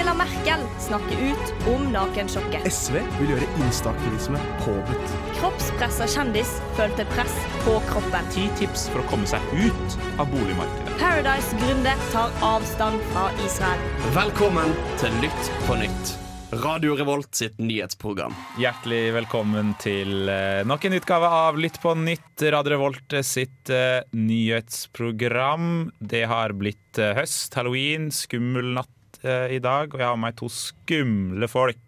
Angela Merkel snakker ut om nakensjokket. SV vil gjøre instaaktivisme påbudt. Kroppspressa kjendis følte press på kroppen. Ti tips for å komme seg ut av boligmarkedet. Paradise-gründer tar avstand fra Israel. Velkommen til Lytt på nytt. Radio Revolt sitt nyhetsprogram. Hjertelig velkommen til eh, nok en utgave av Lytt på nytt, Radio Revolt sitt eh, nyhetsprogram. Det har blitt eh, høst, halloween, skummel natt eh, i dag, og jeg har med meg to skumle folk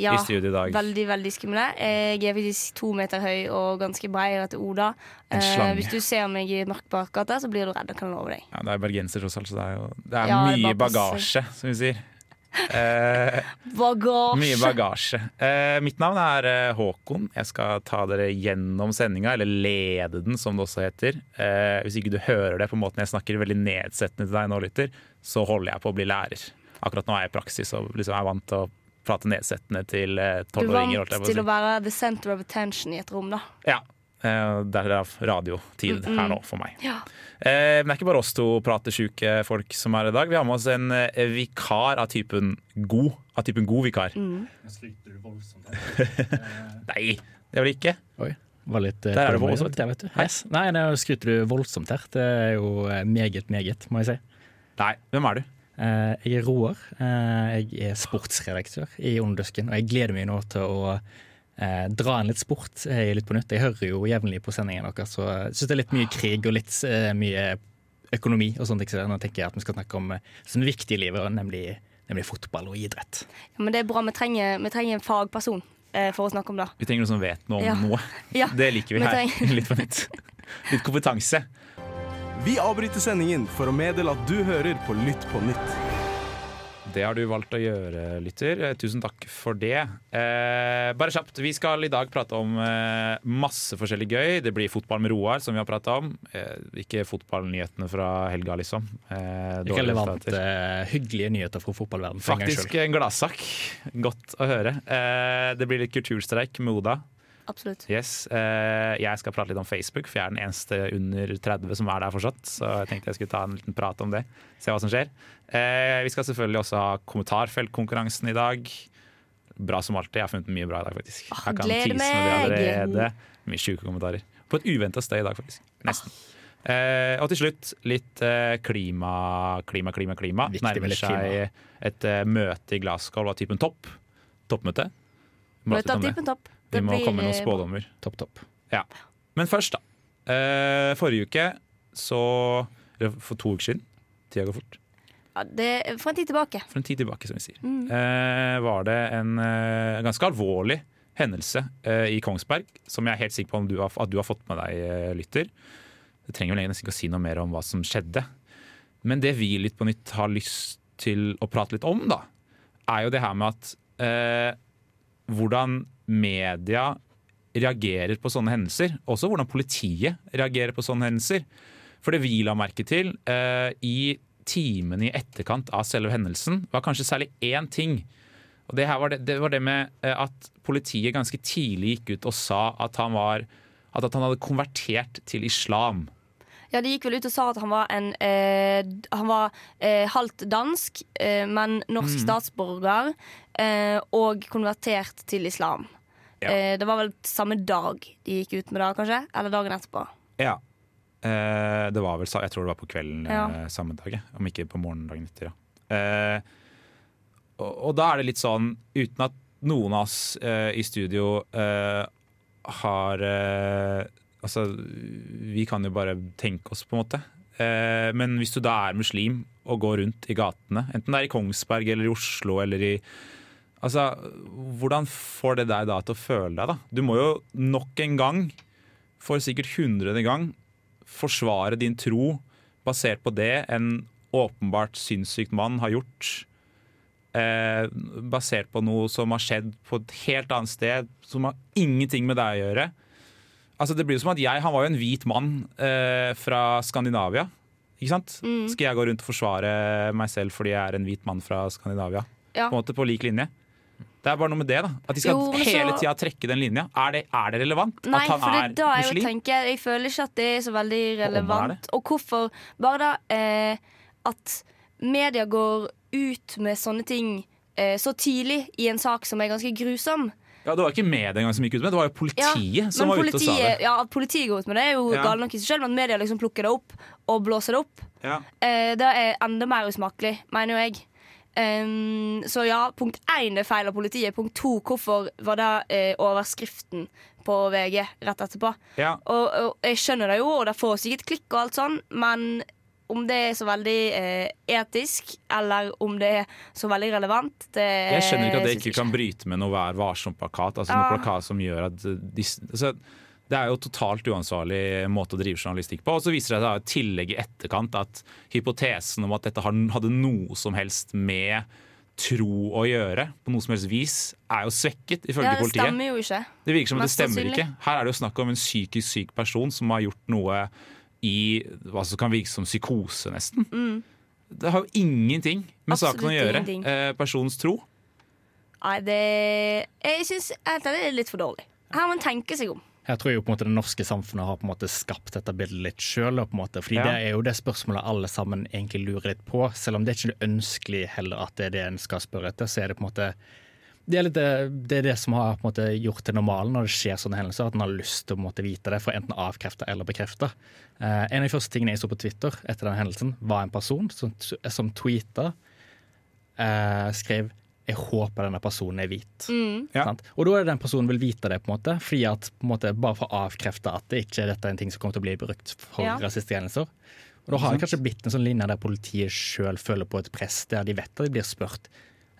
Ja, i studio i dag. veldig, veldig skumle. Jeg er faktisk to meter høy og ganske brei. Jeg heter Oda. En Eh, hvis du ser meg i mørk bakgate, så blir du redd. Og kan jeg love deg. Ja, det er bergenser tross alt, så det er jo det er Ja, mye bagasje, som vi sier. Eh, Bagasje. Mye bagasje. Eh, mitt navn er eh, Håkon. Jeg skal ta dere gjennom sendinga, eller lede den, som det også heter. Eh, hvis ikke du hører det på måten jeg snakker veldig nedsettende til deg nå, lytter, så holder jeg på å bli lærer. Akkurat nå er jeg i praksis og liksom er vant til å prate nedsettende til eh, Du er tolvåringer. vant til å være the center of attention i et rom, da. Ja. Eh, Derav radiotid her nå for meg. Ja. Eh, men det er ikke bare oss to pratesjuke folk som er i dag. Vi har med oss en eh, vikar av typen god. Av typen god vikar. Mm. Nei, det var det ikke. Oi, var litt Der er det voldsomt, det, vet du. Yes. Nei, nå skryter du voldsomt her. Det er jo meget, meget, må jeg si. Nei, hvem er du? Eh, jeg er Roar. Eh, jeg er sportsredaktør i Ondusken, og jeg gleder meg nå til å eh, dra inn litt sport eh, Litt på nytt. Jeg hører jo jevnlig på sendingen deres, så jeg syns det er litt mye krig og litt eh, mye økonomi og sånt. ikke? Nå tenker jeg at vi skal snakke om eh, som er viktig i livet, nemlig, nemlig fotball og idrett. Ja, men det er bra. Vi trenger, vi trenger en fagperson eh, for å snakke om det. Vi trenger noen som vet noe om Ja. noe. Ja. Det liker vi Vi her. Litt på nytt. Litt kompetanse. Vi avbryter sendingen for å meddele at du hører på Lytt på nytt. Det har du valgt å gjøre, lytter. Eh, Tusen takk for det. Eh, bare kjapt, vi skal i dag prate om eh, masse forskjellig gøy. Det blir fotball med Roar, som vi har prata om. Eh, ikke fotballnyhetene fra helga, liksom. Eh, dårlige Relevante, resultater. hyggelige nyheter fra fotballverdenen. for en Faktisk en gladsak. Godt å høre. Eh, det blir litt kulturstreik med Oda. Absolutt. Yes. Eh, jeg skal prate litt om Facebook, for jeg er den eneste under 30 som er der fortsatt. Så jeg tenkte jeg skulle ta en liten prat om det. Se hva som skjer. Eh, vi skal selvfølgelig også ha kommentarfeltkonkurransen i dag. Bra som alltid. Jeg har funnet mye bra i dag, faktisk. Åh, Jeg kan tise tease med det allerede. Mye sjuke kommentarer. På et uventa sted i dag, faktisk. Nesten. Eh, og til slutt litt eh, klima, klima, klima. klima. Viktig Nærmer klima. seg et eh, møte i Glasgow av typen topp. Toppmøte. Møte av typen topp. Vi må blir, komme med noen eh, spådommer. Topp, topp. Men først, da. Eh, forrige uke så Eller for to uker siden. Tida går fort. Ja, det for en tid tilbake. For en tid tilbake, som vi sier. Mm. Eh, var det en eh, ganske alvorlig hendelse eh, i Kongsberg, som jeg er helt sikker på om du har, at du har fått med deg, eh, lytter. Det trenger vel nesten ikke å si noe mer om hva som skjedde. Men det vi litt på nytt har lyst til å prate litt om, da, er jo det her med at eh, hvordan media reagerer på sånne hendelser. Også hvordan politiet reagerer på sånne hendelser. For det vi la merke til eh, i timene i etterkant av selve hendelsen, var kanskje særlig én ting. Og det, var det, det var det med eh, at politiet ganske tidlig gikk ut og sa at han, var, at, at han hadde konvertert til islam. Ja, De gikk vel ut og sa at han var, en, eh, han var eh, halvt dansk, eh, men norsk Mm. statsborger, eh, og konvertert til islam. Ja. Eh, det var vel samme dag de gikk ut med det, kanskje? Eller dagen etterpå. Ja. Eh, det var vel, jeg tror det var på kvelden Ja. eh, samme dag, om ikke på morgenen dagen etter. Ja. Eh, og, og da er det litt sånn, uten at noen av oss i studio eh, har Altså, vi kan jo bare tenke oss, på en måte. Eh, men hvis du da er muslim og går rundt i gatene, enten det er i Kongsberg eller i Oslo eller i Altså, hvordan får det deg da til å føle deg, da? Du må jo nok en gang, for sikkert hundrede gang, forsvare din tro basert på det en åpenbart sinnssykt mann har gjort. Eh, basert på noe som har skjedd på et helt annet sted, som har ingenting med deg å gjøre. Altså det blir jo som at jeg, Han var jo en hvit mann eh, fra Skandinavia. Ikke sant? Skal jeg gå rundt og forsvare meg selv fordi jeg er en hvit mann fra Skandinavia? Ja. På en måte på lik linje. Det er bare noe med det. da At de skal Jo, så- hele tida trekke den linja. Er det, er det relevant? Nei, at han for det er da jeg muslim? tenker Jeg føler ikke at det er så veldig relevant. Og hvorfor Bare da eh, at media går ut med sånne ting eh, så tidlig i en sak som er ganske grusom. Ja, Det var ikke media engang som gikk ut med det, det var jo politiet som var politiet, ute og sa det. Ja, at politiet går ut med det, er jo Ja. galt nok i seg selv, men media liksom plukker det opp og blåser det opp. Ja. Eh, det er enda mer usmakelig, mener jo jeg. Ehm, så ja, punkt én er feil av politiet. Punkt to, hvorfor var det eh, overskriften på VG rett etterpå? Ja. Og, og jeg skjønner det jo, og det får sikkert klikk og alt sånn, men om det er så veldig eh, etisk, eller om det er så veldig relevant det Jeg skjønner ikke at det ikke kan bryte med noe Vær varsom-plakat. Altså Ja. noe plakat som gjør at de, altså, Det er jo totalt uansvarlig måte å drive journalistikk på. Og så viser det seg i tillegg i etterkant at hypotesen om at dette hadde noe som helst med tro å gjøre, på noe som helst vis, er jo svekket, ifølge Ja, det politiet. stemmer jo ikke. Det virker som at det stemmer ikke. Her er det jo snakk om en psykisk syk person som har gjort noe i hva som kan virke som psykose, nesten. Det har jo ingenting med saken å Mm. Gjøre. Eh, personens tro. Nei, det Jeg syns det er litt for dårlig. Her må man tenke seg om. Jeg tror jo på en måte det norske samfunnet har på en måte skapt dette bildet litt sjøl. Fordi Ja. det er jo det spørsmålet alle sammen egentlig lurer litt på. Selv om det er ikke ønskelig heller at det er det en skal spørre etter, så er det på en måte det er, litt det, er det som har på en måte gjort det normale når det skjer sånne hendelser, at en har lyst til å måte vite det for enten å avkrefte eller bekrefte. Eh, en av de første tingene jeg så på Twitter etter den hendelsen, var en person som, som tweeta eh, skrev 'Jeg håper denne personen er hvit'. Ja. Sant? Og da er det den personen vil vite det, på en måte, fordi at på en måte, bare for å avkrefte at det ikke er en ting som kommer til å bli brukt for Ja. rasistiske hendelser. Og da har det kanskje blitt en sånn linje der politiet sjøl føler på et press, der de vet at de blir spurt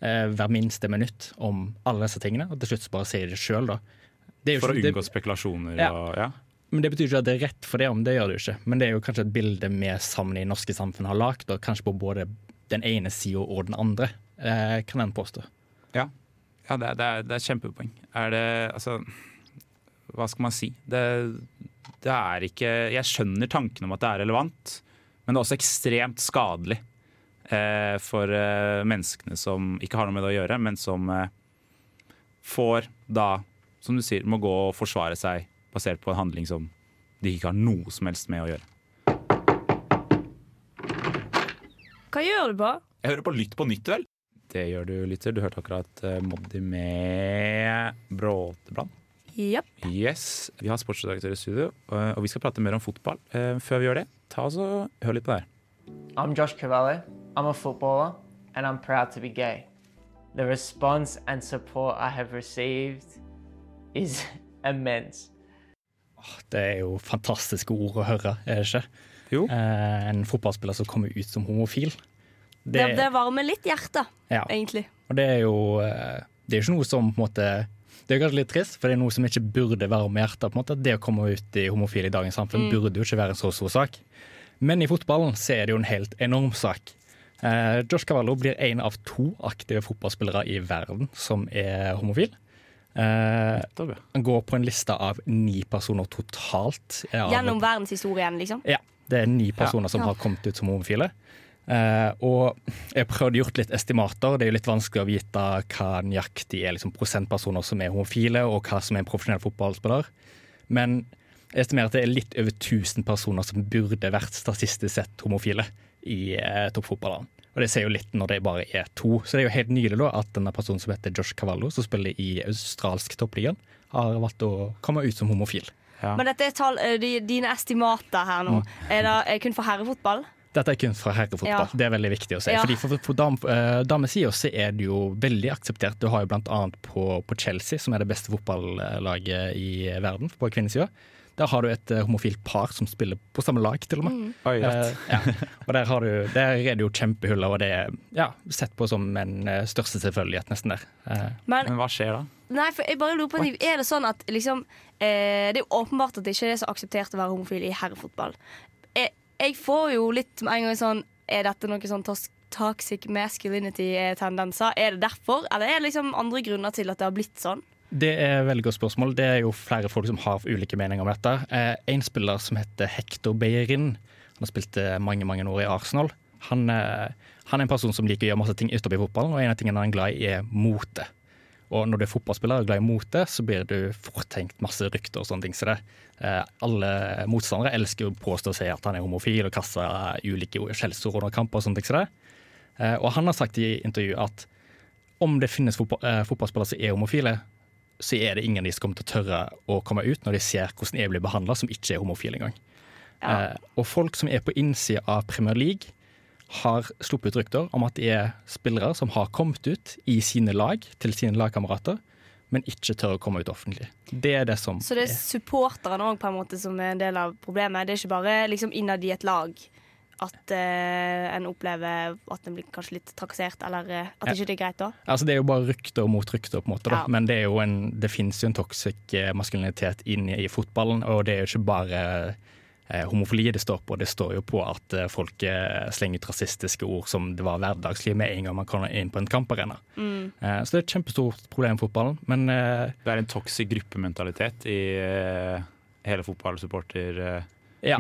eh, hver minste minutt om alle disse tingene, og til slutt bare sier de det sjøl, da. Det er jo For å unngå det- spekulasjoner Ja. og ja. men det betyr ikke at det er rett for det om det gjør det jo ikke. Men det er jo kanskje et bilde vi sammen i norske samfunn har lagd, og kanskje på både den ene sida og den andre, kan en påstå. Ja, ja det, er, det, er, det er kjempepoeng. Er det Altså, hva skal man si? Det, det er ikke Jeg skjønner tanken om at det er relevant, men det er også ekstremt skadelig eh, for eh, menneskene som ikke har noe med det å gjøre, men som eh, får da, som du sier, må gå og forsvare seg basert på en handling som de ikke har noe som helst med å gjøre. Hva gjør du på? Jeg hører på Lytt på nytt, vel? Det gjør du, lytter. Du hørte akkurat uh, Moddi med Bråtebrand. Yep. Yes, Vi har sportsredaktør i studio, og og vi skal prate mer om fotball. Eh, Før vi gjør det, ta oss og hør litt på det her. I'm Josh Cavalli. I'm a footballer and I'm proud to be gay. The response and support I have received is immense. Det er jo fantastiske ord å høre, er det ikke? Jo. Eh, en fotballspiller som kommer ut som homofil. Det, det varmer litt hjertet, ja. egentlig. Og det er jo eh, Det er ikke noe som på en måte Det er kanskje litt trist, for det er noe som ikke burde være med hjertet. på en måte. Det å komme ut i homofile i dagens samfunn burde jo ikke være en så stor sak. Men i fotballen så er det jo en helt enorm sak. Eh, Josh Cavallo blir en av to aktive fotballspillere i verden som er homofil. Eh, han går på en liste av ni personer totalt. Gjennom verdenshistorien, liksom. ja, det er ni personer som har kommet ut som homofile. Eh, og jeg prøvde gjort litt estimater. Det er jo litt vanskelig å vite hva nøyaktig er liksom prosentpersoner som er homofile, og hva som er en profesjonell fotballspiller. Men jeg estimerer at det er litt over 1000 personer som burde vært statistisk sett homofile i eh, toppfotballen. Og det ser jo litt når det bare er to. Så det er jo helt nylig da at denne personen som heter Josh Cavallo, som spiller i australsk toppligaen, har valgt å komme ut som homofil. Ja. Men dette er tall, eh, de, dine estimater her nå. Er det eh, kun for herrefotball? Dette er kunst fra herrefotball. Ja. Det er veldig viktig å si. Ja. Fordi For, for dam, eh, damesida så er det jo veldig akseptert. Du har jo blant annet på, på Chelsea, som er det beste fotballaget i verden på kvinnesida. Der har du et eh, homofilt par som spiller på samme lag, til og med. Oi, Eh, ja. Og der, har du, der er det jo kjempehuller, og det er ja, sett på som en største selvfølgelighet, nesten der. Men Men hva skjer da? Nei, for jeg bare lurer på What? Er det sånn at liksom eh, Det er jo åpenbart at det ikke er så akseptert å være homofil i herrefotball. Jeg, får jo litt med en gang sånn Er dette noe sånn toxic masculinity-tendenser? Er det derfor, eller er det liksom andre grunner til at det har blitt sånn? Det er et veldig godt spørsmål. Det er jo flere folk som har ulike meninger om dette. Eh, en spiller som heter Hector Beirin, han har spilt eh, mange mange år i Arsenal. Han, eh, han er en person som liker å gjøre masse ting utenfor fotballen, og en av tingene han er glad i, er mote. Og når du er fotballspiller og glad i mote, så blir du fortenkt masse rykter og sånne ting. Så det, alle motstandere elsker å påstå seg at han er homofil og kaster ulike skjellsord under kamper og sånt. ikke det. Eh, og han har sagt i intervju at om det finnes fotball, eh, fotballspillere som er homofile, så er det ingen av de som kommer til å tørre å komme ut når de ser hvordan jeg blir behandla, som ikke er homofil engang. Ja. Eh, og folk som er på innsida av Premier League, har sluppet ut rykter om at det er spillere som har kommet ut i sine lag til sine lagkamerater, men ikke tør å komme ut offentlig. Det er det som Så det er er. supporterne òg som er en del av problemet. Det er ikke bare liksom innad i et lag at eh, en opplever at en blir kanskje litt trakassert, eller eh, at Ja. ikke det er greit da. Altså Det er jo bare rykter mot rykter, på en måte. Ja. men det, er jo en, det finnes jo en toxic eh, maskulinitet inne i fotballen. Og det er jo ikke bare homofili det står på, det står jo på at eh, folk eh, slenger ut rasistiske ord som det var hverdagslig med en gang man kommer inn på en kamparena. Mm. Eh, så det er et kjempestort problem i fotballen. Men eh, Det er en toxic gruppementalitet i eh, hele fotballsupporter... ja.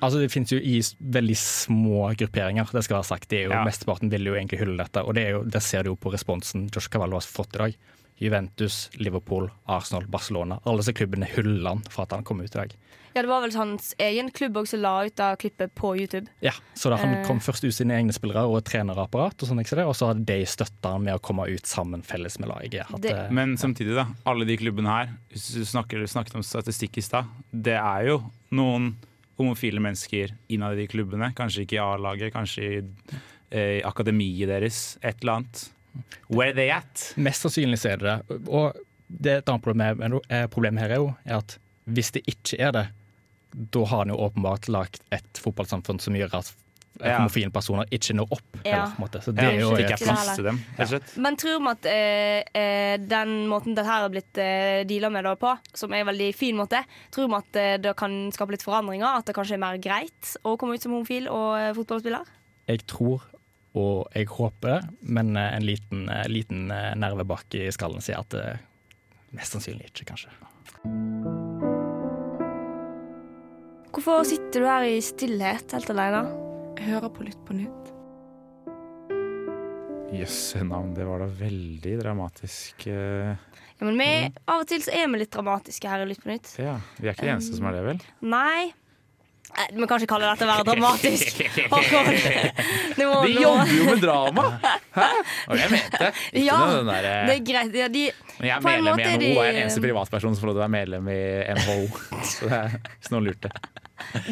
Altså Det finnes jo i veldig små grupperinger, det skal være sagt. Det er jo Ja. Mesteparten vil jo egentlig hylle dette, og det, er jo, det ser du jo på responsen Josh Cavallo har fått i dag. Juventus, Liverpool, Arsenal, Barcelona. Alle disse klubbene hyller han for at han kom ut i dag. Ja, det var vel hans egen klubb også som la ut da klippet på YouTube. Ja, Så da han Eh. kom først ut sine egne spillere og trenerapparat, og sånn, ikke det? og så hadde de støtta han med å komme ut sammen felles med laget. At, Det- eh, Men samtidig, da. Alle de klubbene her, hvis du snakker, snakket om statistikk i stad, det er jo noen homofile mennesker innad i de klubbene. Kanskje ikke i A-laget, kanskje i, eh, i akademiet deres. Et eller annet. Where they at? Mest sannsynlig er det det. Og det et annet problem, problem her er jo er at hvis det ikke er det, da har han jo åpenbart lagd et fotballsamfunn som gjør at Ja. homofile personer ikke når opp. Ja. Eller, på en måte. Så det Ja, er jo ikke plass til dem. Men tror vi at eh, eh, den måten dette her har blitt eh, deala med det på, som er en veldig fin måte, tror vi at eh, det kan skape litt forandringer? At det kanskje er mer greit å komme ut som homofil og eh, fotballspiller? Jeg tror og jeg håper, men eh, en liten, eh, liten nerve bak i skallen sier at mest sannsynlig ikke, kanskje. Hvorfor sitter du her i stillhet helt alene? Jeg hører på Lytt på nytt. Jøsse navn, det var da veldig dramatisk. eh, Ja, men vi, Av og til så er vi litt dramatiske her i Lytt på nytt. Ja, Vi er ikke de eneste som er det, vel? Nei. Eh, Vi kan ikke kalle dette å være dramatisk. Håkon. De jobber jo med drama! Hæ? Og jeg mente ikke Ja, noe den der, Det er greit. Ja, de, Men jeg er medlem i NHO, de- og jeg er den eneste privatpersonen som får lov til å være medlem i NHO. Så det er hvis noen lurte.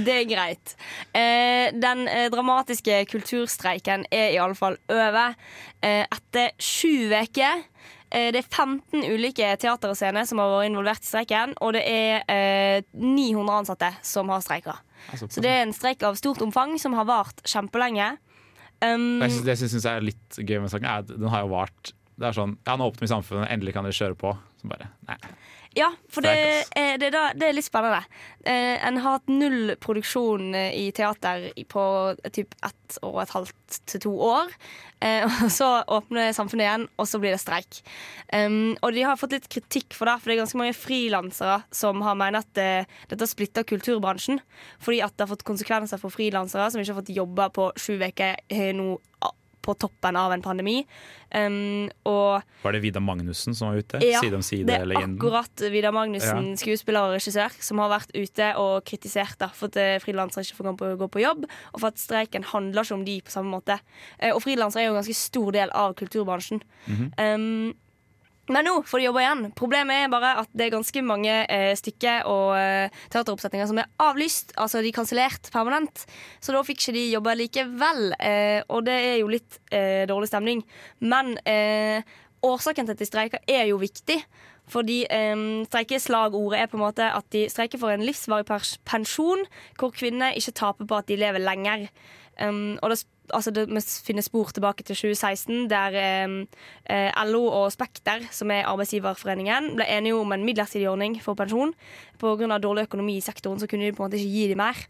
Det er greit. Eh, den eh, dramatiske kulturstreiken er i alle fall over. Eh, etter sju uker. Eh, det er 15 ulike teater og scener som har vært involvert i streiken, og det er eh, 900 ansatte som har streika. Altså, Så det er en streik av stort omfang som har vart kjempelenge. Um, det jeg syns er litt gøy med saken, er at den har jo vart Det er sånn, ja, Nå åpner vi samfunnet, endelig kan dere kjøre på. Så bare, nei. Ja, for det, er, det, er det er litt spennende. Eh, en har hatt null produksjon eh, i teater på eh, typ ett og et halvt til to år. Eh, og så åpner samfunnet igjen, og så blir det streik. Og de har fått litt kritikk for det, for det er ganske mange frilansere som har mener at det, dette har splitta kulturbransjen. Fordi at det har fått konsekvenser for frilansere som ikke har fått jobbe på sju uker nå på toppen av en pandemi. Um, og Var det Vida Magnussen som var ute? ja, side om det er side-legenden. akkurat Vidar Magnussen, skuespiller og regissør, som har vært ute og kritisert da, for at eh, frilansere ikke får gå på, jobb, og for at streiken handler ikke om de på samme måte. Eh, og frilansere er jo en ganske stor del av kulturbransjen. um, men nå får de jobbe igjen. Problemet er bare at det er ganske mange eh, stykker og eh, teateroppsetninger som er avlyst. Altså de kansellert permanent. Så da fikk ikke de jobbe likevel. Eh, og det er jo litt eh, dårlig stemning. Men eh, årsaken til at de streiker, er jo viktig. Fordi eh, streikeslagordet er på en måte at de streiker for en livsvarig pensjon, hvor kvinner ikke taper på at de lever lenger. Um, og det, altså det vi finner spor tilbake til 2016, der eh, LO og Spekter, som er arbeidsgiverforeningen, ble enige om en midlertidig ordning for pensjon. Pga. dårlig økonomi i sektoren så kunne de på en måte ikke gi dem mer.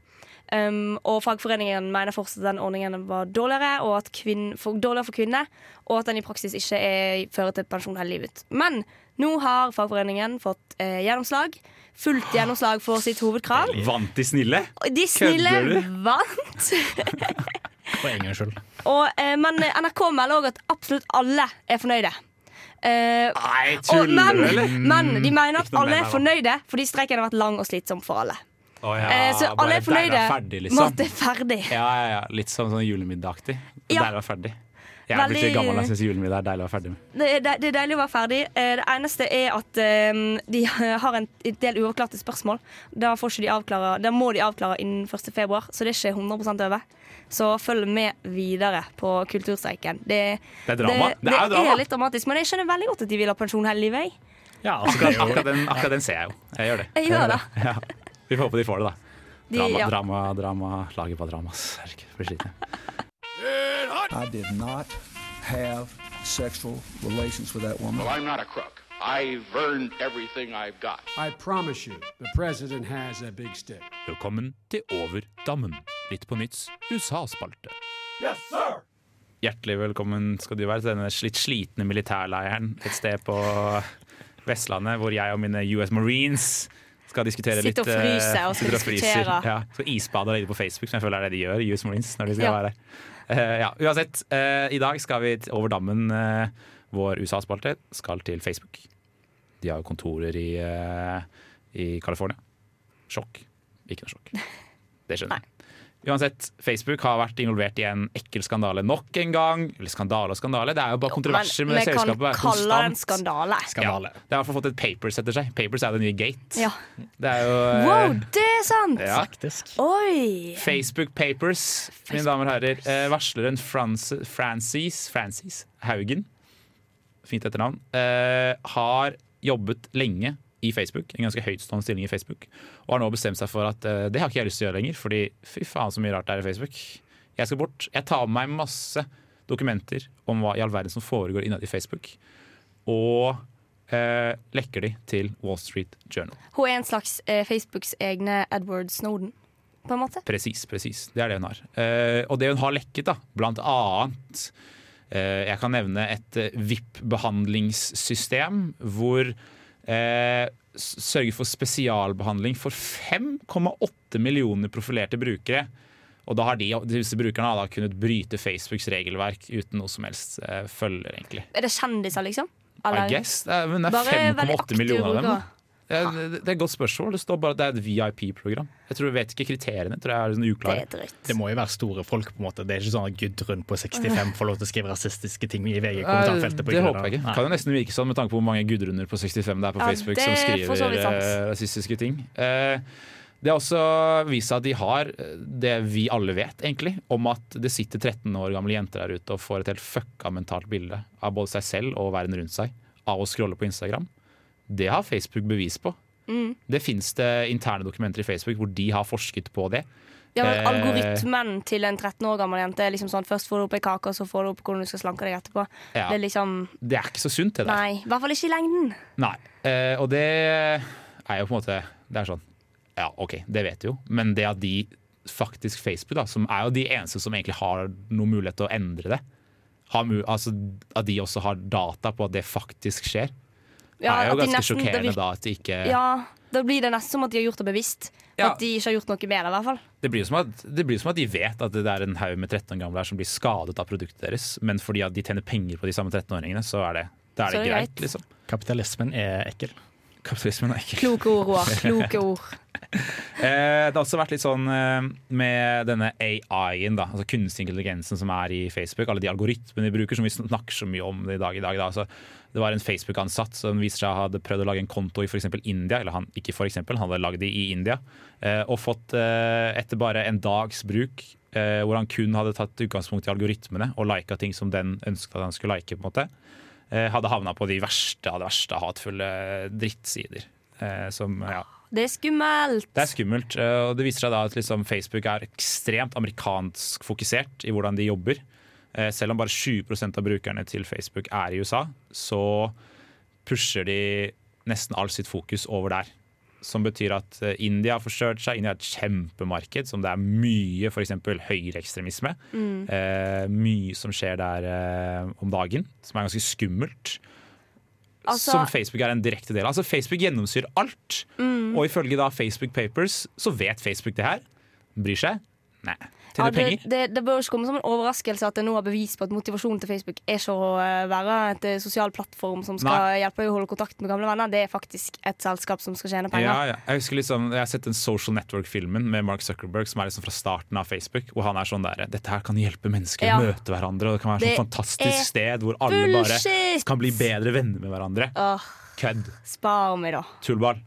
Um, og fagforeningen mener fortsatt at den ordningen var dårligere, og at kvinn, for, dårligere for kvinner, og at den i praksis ikke er, fører til pensjon hele livet. Men nå har fagforeningen fått eh, gjennomslag. Fullt gjennomslag for sitt hovedkrav. Vant de snille? De snille vant. For en gangs skyld. Og, eh, men NRK melder òg at absolutt alle er fornøyde. Eh, Nei, tuller du, eller? men de mener at alle er fornøyde fordi streiken har vært lang og slitsom for alle. Oh, ja, Eh, så alle er fornøyde er ferdig, med liksom. at det er ferdig. Ja, ja, ja. Litt sånn, sånn julemiddagaktig. Ja. Der er ferdig. Jeg er blitt litt gammel, jeg syns julemiddag er deilig å være ferdig med. Det er, det er deilig å være ferdig. Eh, Det eneste er at eh, de har en del uavklarte spørsmål. Da, får ikke de avklare, da må de avklare innen 1. februar, så det er ikke 100% over. Så følg med videre på Kulturstreiken. Det, Det er drama. Det, Det er drama. litt dramatisk, men jeg skjønner veldig godt at de vil ha pensjon hele livet. Ja, altså, er Akkurat den, akkurat den ser jeg jo. Jeg gjør det. Jeg gjør det. Ja. Vi får håpe de får det, da. De, Drama, ja. drama, drama. Laget på drama. Herregud, blir sliten. I did not have sexual relations with that woman. Well, I'm not a crook. I've earned everything I've got. I promise you, the president has a big stick. Velkommen til Over dammen, Litt på nytts USA-spalte. Hjertelig velkommen skal du være til denne litt slitne militærleiren et sted på Vestlandet, hvor jeg og mine US Marines skal diskutere litt Sitte og eh, fryse og skal diskutere. Og. Ja, skal isbade litt på Facebook, som jeg føler er det de gjør, US Marines. når de skal Ja. være der. Eh, ja, uansett, uh, i dag skal vi over dammen. Uh, vår USA-spalte skal til Facebook. De har jo kontorer i, uh, i California. Sjokk. Ikke noe sjokk. Det skjønner jeg. Uansett, Facebook har vært involvert i en ekkel skandale nok en gang. Eller skandale og skandale, det er jo bare kontroverser jo, Men det vi kan selskapet. kalle det en skandale. skandale. Ja, Det har i hvert fall fått et Papers etter seg. Papers er det nye Gate. Ja. Det er jo eh, Wow, det er sant! ja. Faktisk. Oi! Facebook Papers, mine damer og herrer. Eh, varsleren Frans Francis, Francis Haugen, fint etternavn, eh, har jobbet lenge i Facebook, en ganske høytstående stilling i Facebook, og har nå bestemt seg for at uh, det har ikke jeg lyst til å gjøre lenger, fordi fy faen så mye rart det er i Facebook. Jeg skal bort. Jeg tar med meg masse dokumenter om hva i all verden som foregår innad i Facebook, og uh, lekker de til Wall Street Journal. Hun er en slags uh, Facebooks egne Edward Snowden, på en måte. Presis, presis. Det er det hun har. Og det hun har lekket, da, blant annet Jeg kan nevne et eh, VIP-behandlingssystem hvor eh, s- sørger for spesialbehandling for 5,8 millioner profilerte brukere. Og da har de, disse brukerne har da kunnet bryte Facebooks regelverk uten noe som helst eh, følger, egentlig. Er det kjendiser, liksom? I guess. Det er, men det er 5,8 millioner av dem. da. Det, det er et godt spørsmål. Det står bare at det er et VIP-program. Jeg tror, vet ikke kriteriene. tror jeg er sånn Det er. Det må jo være store folk. på en måte Det er ikke sånn at Gudrun på 65 får lov til å skrive rasistiske ting i VG-kommentarfeltet. Det håper jeg ikke. Nei. Kan jo nesten virke sånn med tanke på hvor mange Gudruner på 65 det er på Ja, Facebook som er skriver eh, rasistiske ting. Eh, Det har også vist seg at de har eh, det vi alle vet, egentlig, om at det sitter 13 år gamle jenter der ute og får et helt fucka mentalt bilde av både seg selv og verden rundt seg av å scrolle på Instagram. Det har Facebook bevis på. Mm. Det fins det interne dokumenter i Facebook hvor de har forsket på det. Ja, men Eh, Algoritmen til en 13 år gammel jente er liksom sånn først får du opp ei kake, og så får du opp hvordan du skal slanke deg etterpå. Ja. Det er liksom Det er ikke så sunt, det der. Nei, i hvert fall ikke i lengden. Nei. Eh, og det er jo på en måte Det er sånn Ja, OK, det vet du jo, men det at de faktisk Facebook, da, som er jo de eneste som egentlig har noen mulighet til å endre det, har, altså, at de også har data på at det faktisk skjer, Ja, er jo ganske nesten- sjokkerende da at de ikke Ja, Da blir det nesten som at de har gjort det bevisst. Ja. At de ikke har gjort noe med det. i hvert fall Det blir som at, det blir som at de vet at det er en haug med 13 år gamle her som blir skadet av produktet deres, men fordi at de tjener penger på de samme 13-åringene, så er det, da er Så det er det greit, greit. liksom. Kapitalismen er ekkel. Kapitalismen er ikke Kloke ord, Roar. Kloke ord. Eh, det har også vært litt sånn eh, med denne AI-en, da, altså kunstig intelligensen som er i Facebook. Alle de algoritmene de bruker, som vi snakker så mye om i dag. i dag da. Altså, det var en Facebook-ansatt som viser seg hadde prøvd å lage en konto i eksempel India. Eller han, ikke for eksempel, han hadde lagd det i India. Eh, og fått, etter bare en dags bruk, hvor han kun hadde tatt utgangspunkt i algoritmene og lika ting som den ønsket at han skulle like, på en måte, hadde havna på de verste av de verste hatefulle drittsider. Eh, som, ja, Det er skummelt. det er skummelt. eh, og Det viser seg da at liksom Facebook er ekstremt amerikansk fokusert i hvordan de jobber. Eh, Selv om bare 20 av brukerne til Facebook er i USA, så pusher de nesten all sitt fokus over der. Som betyr at eh, India har forstørt seg. India er et kjempemarked som det er mye f.eks. høyreekstremisme. Eh, mye som skjer der eh, om dagen, som er ganske skummelt. Altså- som Facebook er en direkte del av. Altså Facebook gjennomsyrer alt. Og ifølge da Facebook Papers så vet Facebook det her. Bryr seg Nei. Ja, det, det, det bør ikke komme som en overraskelse at det nå har bevis på at motivasjonen til Facebook er ikke å eh, være et eh, sosial plattform som skal Nei. hjelpe deg å holde kontakt med gamle venner. Det er faktisk et selskap som skal tjene penger. Ja, ja. Jeg husker liksom, jeg har sett den Social Network-filmen med Mark Zuckerberg som er liksom fra starten av Facebook. Hvor han er sånn der Dette her kan hjelpe mennesker å møte hverandre. Og det kan være et sånn fantastisk sted hvor alle bare kan bli bedre venner med hverandre. Åh, Kødd. spar meg, da. Tullball.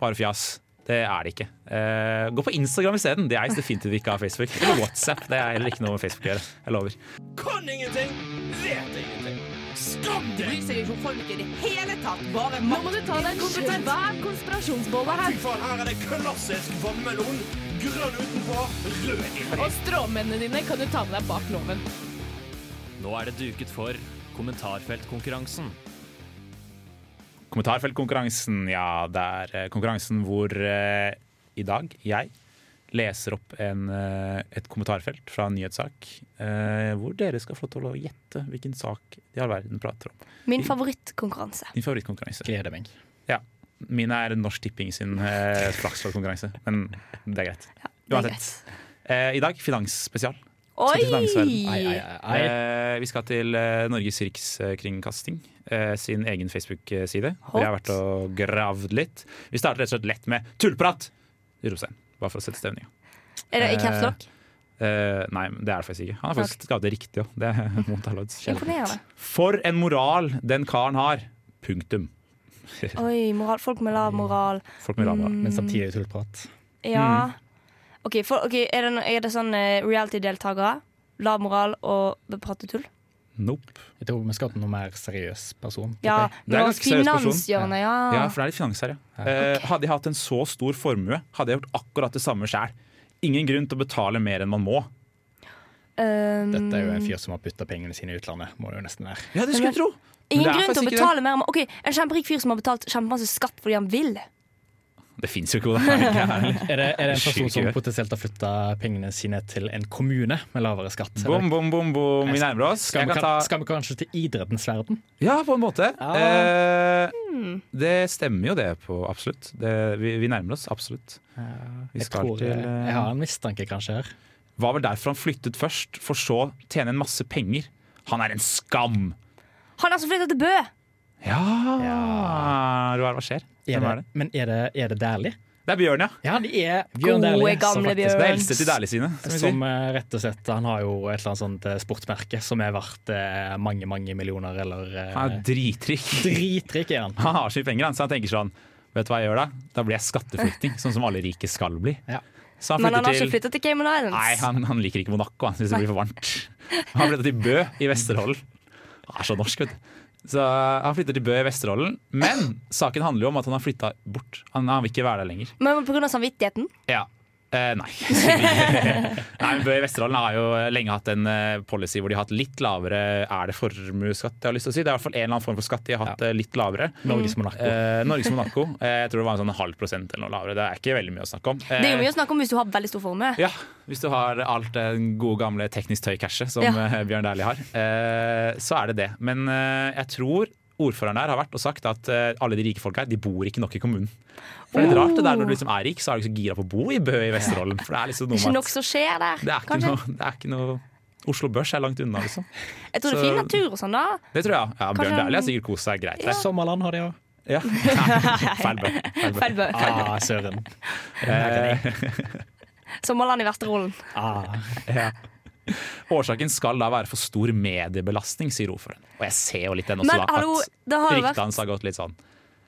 Bare fjas. Det er det ikke. Uh, gå på Instagram isteden. Det er definitivt ikke av Facebook. Eller WhatsApp. Det er heller ikke noe med Facebook å gjøre. Jeg lover. Kan ingenting, vet ingenting. Skam deg! Bryr seg ikke om folk i det hele tatt. Bare Nå må du ta deg en kompetent Hver konspirasjonsbolle her. Fy faen, her er det klassisk vannmelon. Grønn utenpå, rød inni. Og stråmennene dine kan du ta med deg bak loven. Nå er det duket for kommentarfeltkonkurransen. Kommentarfeltkonkurransen, ja, det er eh, konkurransen hvor eh, i dag jeg leser opp en, eh, et kommentarfelt fra en nyhetssak, eh, hvor dere skal få lov til å gjette hvilken sak i all verden prater om. Min favorittkonkurranse. Din favorittkonkurranse. Gleder meg. Ja. Min er Norsk Tipping sin eh, flaksloddkonkurranse, men det er greit. Ja, det er Uansett. Eh, I dag finansspesial. Oi! Til. Ai, ai, ai. Eh, vi skal til eh, Norges Rikskringkasting eh, sin egen Facebook-side. Hvor jeg har vært og gravd litt. Vi starter rett og slett lett med tullprat! Utropstegn. Bare for å sette stemninga. Er det i caps lock? Eh, nei, det er det faktisk ikke. Han har faktisk skrevet det riktig òg. Det er mot alle For en moral den karen har! Punktum. Oi, moral. folk med lav moral. Folk med lav moral. Men samtidig tullprat. Ja. Mm. OK, for, okay er, det, er det sånn eh, reality-deltakere? Lav moral og prate tull? Nope. Jeg tror vi skal til noe mer seriøs person. Ja, Det er en ganske seriøs person. ja. Ja, for det er litt finans her, ja. Eh, hadde jeg hatt en så stor formue, hadde jeg gjort akkurat det samme sjøl. Ingen grunn til å betale mer enn man må. Um, Dette er jo en fyr som har putta pengene sine i utlandet, må det jo nesten være. Ja, det skulle jeg tro. Ingen grunn til å betale mer enn man. Ok, En kjemperik fyr som har betalt kjempemasse skatt fordi han vil. Det fins jo ikke der. Er det, er det en person som potensielt har flytta pengene sine til en kommune med lavere skatt? Bom, bom, bom, bom. Vi nærmer oss. Skal vi, ta skal vi kanskje til idrettens verden? Ja, på en måte. Ja. Eh, det stemmer jo det på absolutt. Det, vi, vi nærmer oss absolutt. Vi Jeg, tror, til jeg, eh, jeg har en mistanke kanskje her. Var vel derfor han flyttet først, for så tjene en masse penger. Han er en skam! Han er altså flytta til Bø! Ja, Roar, hva skjer? Er Hvem det, er det? men er det, er det Dæhlie? Det er Bjørn, ja. Ja, det er Bjørn Gode, Dæhlie. gamle Bjørn. Det eldste til Dæhlie sine. Som Som eh, rett og slett Han har jo et eller annet sånt eh, sportsmerke som er verdt eh, mange, mange millioner, eller eh, Han er dritrik. Dritrik er han. Han har så mye penger, han, så han tenker sånn Vet du hva jeg gjør da? Da blir jeg skatteflyktning, sånn som alle rike skal bli. Ja. Så han Men han har til... ikke flytta til Cayman Islands. Nei, han, han liker ikke Monaco. Han syns det blir for varmt. Han flytta til Bø i Vesterålen. Han er så norsk, vet du. Så Han flytter til Bø i Vesterålen, men saken handler jo om at han har flytta bort. Han, han vil ikke være der lenger. Men pga. samvittigheten? Ja. Eh, nei. nei, Bø i Vesterålen har jo lenge hatt en eh, policy hvor de har hatt litt lavere Er det formuesskatt jeg har lyst til å si? Det er i hvert fall en eller annen form for skatt de har hatt ja. litt lavere. Norges Monaco. Eh, Norges Monaco. Eh, jeg tror det var en sånn halv prosent eller noe lavere. Det er ikke veldig mye å snakke om. Det er jo Eh, mye å snakke om hvis du har veldig stor formue. ja, hvis du har alt det gode gamle teknisk tøy-cashet som Ja. eh, Bjørn Dæhlie har, eh, så er det det. Men eh, jeg tror ordføreren der har vært og sagt at eh, alle de rike folka her, de bor ikke nok i kommunen. For det er rart det der Når du liksom er rik, så er du ikke så gira på å bo i Bø i Vesterålen. For det er liksom er noe ikke nok som skjer der. det er ikke kanskje? noe, det er ikke noe Oslo Børs er langt unna, liksom. Jeg tror det er Så- fin natur og sånn, da. Det tror jeg. Ja, Bjørn Dæhlie har sikkert kost seg greit Ja. Sommerland har de òg. Ja. Feil bø. Feil bø. Feil bø. Ah, søren. Eh, Sommerland i Vesterålen. Ah. Ja. Årsaken skal da være for stor mediebelastning, sier ordføreren. Og jeg ser jo litt den også, Men da. hallo, At ryktet hans har gått litt sånn.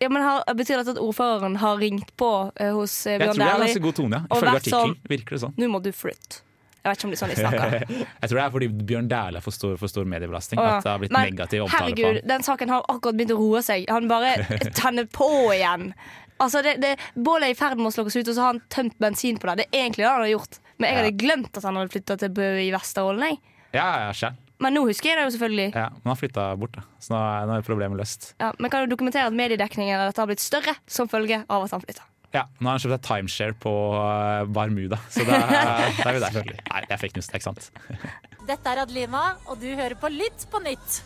ja, men har, Betyr dette at ordføreren har ringt på uh, hos eh, Jeg tror det er Dæhlie? ganske god tone, ja. Ifølge artikkelen sånn- virker det sånn. Nå må du flytte. Jeg vet ikke om det er sånn de snakker. Jeg tror det er fordi Bjørn Dæhlie får stor, for stor mediebelastning. Å, ja. At det har blitt Men negativ omtale på herregud, ham. den saken har akkurat begynt å roe seg. Han bare tenner på igjen. Altså, det, det, Bålet er i ferd med å slokkes ut, og så har han tømt bensin på det. Det er egentlig det han har gjort. Men jeg hadde glemt at han hadde flytta til Bø i Vesterålen. jeg. Ja, ja, selv. Men nå husker jeg det jo selvfølgelig. Ja, men han flytta bort, da. så nå er, nå er problemet løst. Ja, men kan du dokumentere at mediedekningen av dette har blitt større som følge av at han flytta? Ja, Nå har han kjøpt seg timeshare på eh, Barmuda, så da, er vi der. selvfølgelig. Nei, det er fake news, det er ikke sant. Dette er Adlima, og du hører på Lytt på nytt.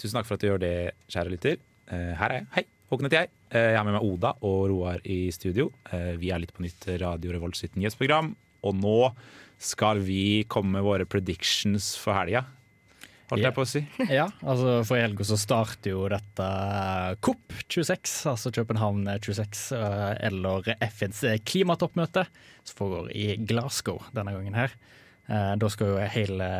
Tusen takk for at du gjør det, kjære lytter. Eh, her er jeg. Hei, Håkon heter jeg. Eh, Jeg har med meg Oda og Roar i studio. Eh, Vi er litt på nytt Radio Revolt sitt nyhetsprogram. Og nå skal vi komme med våre predictions for helga. Holdt jeg på å si. Ja, altså for i helga så starter jo dette COP26, altså København 26, eh, eller FNs klimatoppmøte, som foregår i Glasgow denne gangen her. Eh, Da skal jo hele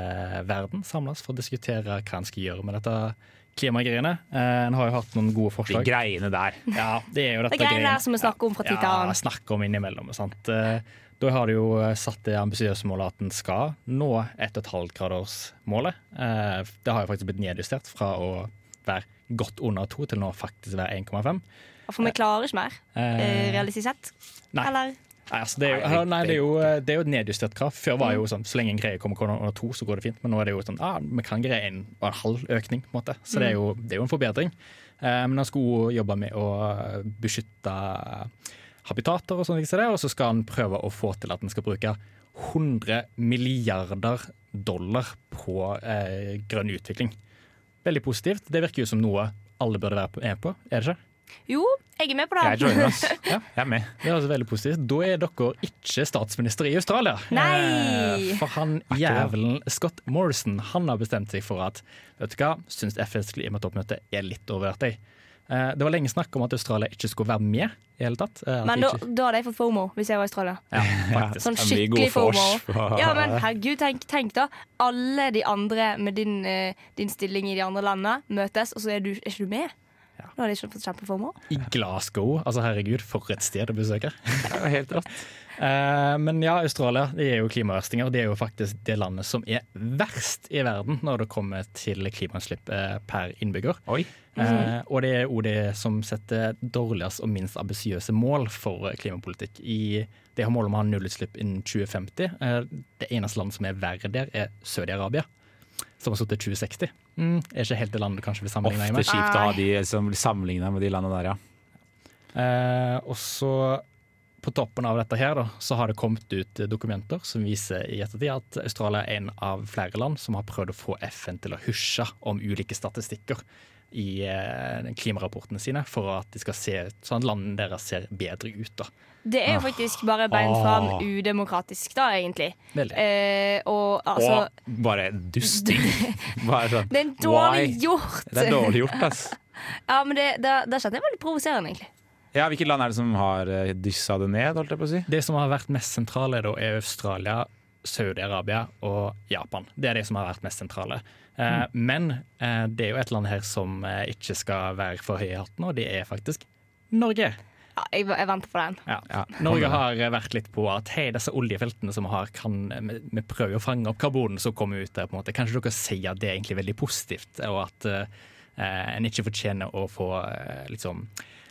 verden samles for å diskutere hva en skal gjøre med dette klimagreiene. Eh, En har jo hatt noen gode De forslag. greiene der. Ja, det er jo Det dette er greiene greiene. der som vi snakker om fra tid til annen. Ja, snakker om innimellom. Sant? Eh, Da har de jo satt det ambisiøse målet at en skal nå 1,5-gradersmålet. Eh, Det har jo faktisk blitt nedjustert fra å være godt under to til nå faktisk være 1,5. For vi klarer ikke mer, eh, realistisk sett. Nei. Eller? Nei, altså det, er jo, nei det, er jo, det er jo et nedjustert krav. Før var det jo sånn så lenge en greie kommer under to, så går det fint. Men nå er det jo sånn ah, vi kan greie en og en halv økning, på en måte. Så det er jo, det er jo en forbedring. Eh, men han skulle jobbe med å beskytte habitater og sånn, og så skal han prøve å få til at han skal bruke 100 milliarder dollar på eh, grønn utvikling. Veldig positivt. Det virker jo som noe alle burde være med på, er det ikke? Jo, jeg er med på Jeg det. joiner oss. Ja, jeg er med. Det er altså veldig positivt. Da er dere ikke statsminister i Australia. Nei! Eh, For han jævelen Scott Morrison han har bestemt seg for at vet du hva, syns FNs klimatoppmøte er litt overvurdert. jeg. Eh, Det var lenge snakk om at Australia ikke skulle være med i hele tatt. Eh, Men da, da hadde jeg fått FOMO hvis jeg var i Australia. ja. Sånn skikkelig FOMO. Ja, men herregud, tenk, tenk da. Alle de andre med din, eh, din stilling i de andre landene møtes, og så er, du, er ikke du med. Da har de ikke fått kjempe-FOMO. I Glasgow. Altså herregud, for et sted å besøke. Helt rått. Eh, Men ja, Australia de er jo klimaverstinger. Det er jo faktisk det landet som er verst i verden når det kommer til klimautslipp eh, per innbygger. Oi. Eh, og det er òg det som setter dårligst og minst ambisiøse mål for klimapolitikk. I, de har mål om å ha nullutslipp innen 2050. Eh, det eneste landet som er verre der, er Saudi-Arabia. Som har sittet 2060. Mm, er ikke helt det landet du kanskje vil sammenligne deg Ofte kjipt å ha de som blir sammenligna med de landene der, ja. Eh, og så på toppen av dette her da, så har det kommet ut dokumenter som viser i ettertid at Australia er en av flere land som har prøvd å få FN til å husje om ulike statistikker i eh, klimarapportene sine, for at de skal se sånn at landene deres ser bedre ut. da. Det er jo Ah. faktisk bare beint fram Ah. udemokratisk, da, egentlig. Eh, og altså Og bare dusting. Bare sånn, Det er dårlig why? gjort. Det er dårlig gjort, ass. Ja, men det, det, det kjente jeg veldig provoserende, egentlig. Ja, Hvilket land er det som har eh, dyssa det ned, holdt jeg på å si? Det som har vært mest sentrale, da, er Australia, Saudi-Arabia og Japan. Det er de som har vært mest sentrale. Eh, Men eh, det er jo et land her som eh, ikke skal være for høy i hatten, og det er faktisk Norge. Ja, jeg, jeg venter på den. Ja. Norge har vært litt på at hei, disse oljefeltene som vi har, kan, vi, vi prøver å fange opp karbonen som kommer ut der. på en måte. Kanskje dere sier at det er egentlig veldig positivt, og at eh, en ikke fortjener å få liksom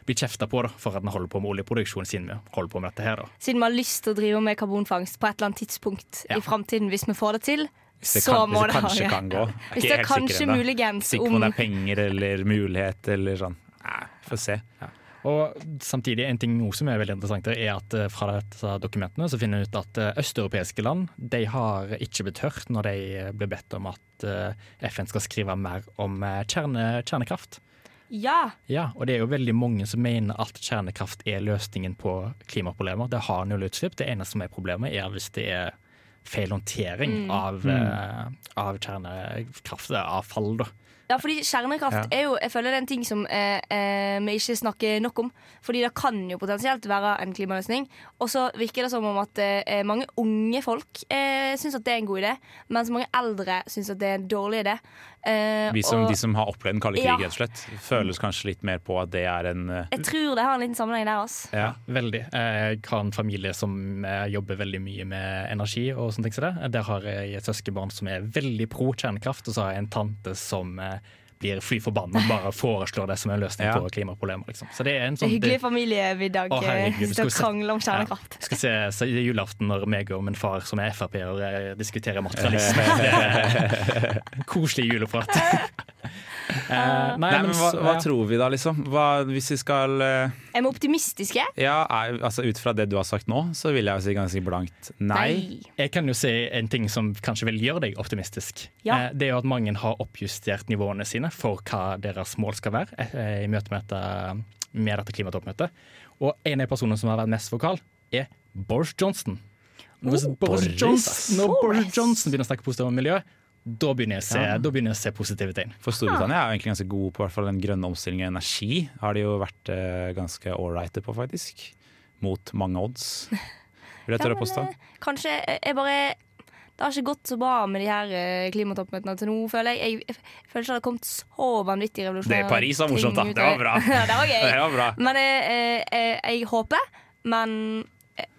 bli kjefta på da, for at vi holder på med oljeproduksjonen sin. Vi holder på med dette her da. Siden vi har lyst til å drive med karbonfangst på et eller annet tidspunkt Ja. i framtiden, hvis vi får det til, Hvis det, så kan, hvis det kanskje kan gå. Hvis det er kanskje muligens om... muligens Sikker på om det er penger eller mulighet eller sånn. Nei, Får se. Og samtidig, en ting som er veldig interessant, er at eh, fra disse dokumentene så finner vi ut at eh, østeuropeiske land de har ikke blitt hørt når de eh, ble bedt om at FN skal skrive mer om kjerne, kjernekraft. Ja. Ja, og det er jo veldig mange som mener at kjernekraft er løsningen på klimaproblemer. Det har nullutslipp. Det eneste som er problemet, er hvis det er feil håndtering Mm. av, eh, av kjernekraftavfall. da. Ja, fordi kjernekraft Ja. er jo Jeg føler det er en ting som eh, eh, vi ikke snakker nok om. Fordi det kan jo potensielt være en klimaløsning. Og så virker det som om at eh, mange unge folk eh, syns at det er en god idé, mens mange eldre syns at det er en dårlig idé. Eh, Vi som, og de som har opplevd den kalde krig, Ja. slett, føles kanskje litt mer på at det er en uh, jeg tror det har en liten sammenheng der. Altså. Ja, veldig. Jeg har en familie som jobber veldig mye med energi. og sånne ting som det. Der har jeg et søskenbarn som er veldig pro kjernekraft, og så har jeg en tante som eh, blir fly forbanna og bare foreslår det som en løsning Ja. på klimaproblemer. Liksom. Så det er en Det er sånn hyggelig familiemiddag. Sitte og se- krangle om kjernekraft. skal se, se julaften når meg og min far som er Frp-er eh, diskuterer materialisme. Er Koselig juleprat. Eh, Nei, men hva, hva tror vi da, liksom? Hva, hvis vi skal eh, Er vi optimistiske? Ja, er, altså ut fra det du har sagt nå, så vil jeg si ganske blankt nei. Jeg kan jo si en ting som kanskje vil gjøre deg optimistisk. Ja. Eh, Det er jo at mange har oppjustert nivåene sine for hva deres mål skal være i møte med dette med dette klimatoppmøtet. Og en av personene som har vært mest vokal, er Boris Johnson. Når, Oh, Boris, Boris, Johnson, når. Boris Johnson begynner å snakke positivt om miljø, da begynner jeg å se, Ja. da begynner jeg å se positive tegn. For Storbritannia er jo egentlig ganske god på hvert fall den grønne omstillingen av energi. Har de jo vært eh, ganske ålreite på, faktisk. Mot mange odds. Vil jeg tørre å påstå. eh, Kanskje jeg jeg bare Det har ikke gått så bra med de her eh, klimatoppmøtene til nå, føler jeg. Jeg, jeg føler ikke det har kommet så vanvittig revolusjonerende Det Paris var morsomt, da. Det var bra. ja, det var gøy. Det var bra. Men jeg, jeg, jeg håper, men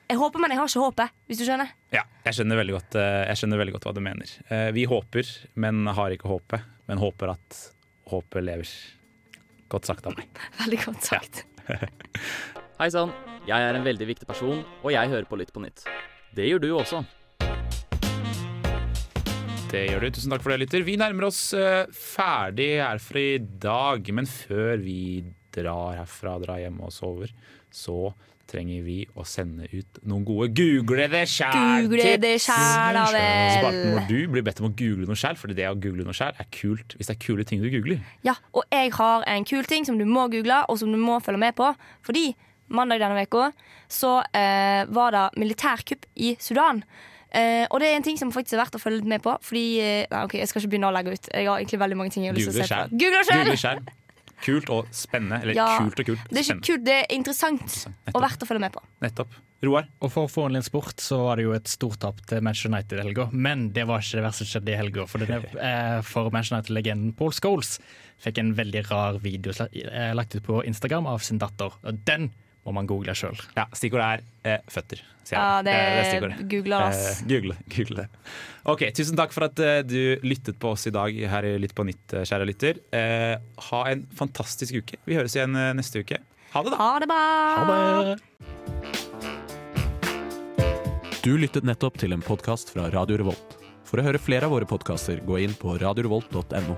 jeg, håper, men jeg har ikke håpet, hvis du skjønner. Ja, jeg skjønner veldig godt, eh, jeg skjønner veldig godt hva du mener. Eh, Vi håper, men har ikke håpet. Men håper at håpet lever. Godt sagt av meg. Veldig godt sagt. Hei sann, jeg er en veldig viktig person, og jeg hører på Lytt på nytt. Det gjør du også. Det gjør du. Tusen takk for det, lytter. Vi nærmer oss eh, ferdig her for i dag. Men før vi drar herfra, drar hjem og sover, så trenger vi å sende ut noen gode Google det sjæl-tips. Google det sjæl, da vel. Sparten, når du blir bedt om å google noe sjæl, for det å google noe sjæl er kult hvis det er kule ting du googler. Ja, og jeg har en kul ting som du må google, og som du må følge med på. Fordi mandag denne uka så eh, var det militærkupp i Sudan. Eh, og det er en ting som faktisk er verdt å følge med på. Fordi eh, ok, Jeg skal ikke begynne å legge ut. Jeg har egentlig veldig mange ting jeg har lyst til å se på. Google selv! Kult og spennende. Eller Ja, kult og kult. Det er ikke kult, det er interessant og verdt å følge med på. Nettopp. Roar? Og for Formel 1 Sport så var det jo et stort tap til Manchester United i helga, men det var ikke det verste som skjedde i helga. For, det, eh, for Manchester United-legenden Paul Scholes fikk en veldig rar video eh, lagt ut på Instagram av sin datter. Og den må man google sjøl. Ja, stikkordet er eh, føtter. sier jeg. Ja, det er stikkordet. Google oss. Eh, google, google det. Ok, Tusen takk for at eh, du lyttet på oss i dag her i Lytt på nytt, eh, kjære lytter. Eh, ha en fantastisk uke. Vi høres igjen eh, neste uke. Ha det, da. Ha det bra! Ha det. Du lyttet nettopp til en podkast fra Radio Revolt. For å høre flere av våre podkaster, gå inn på radiorevolt.no.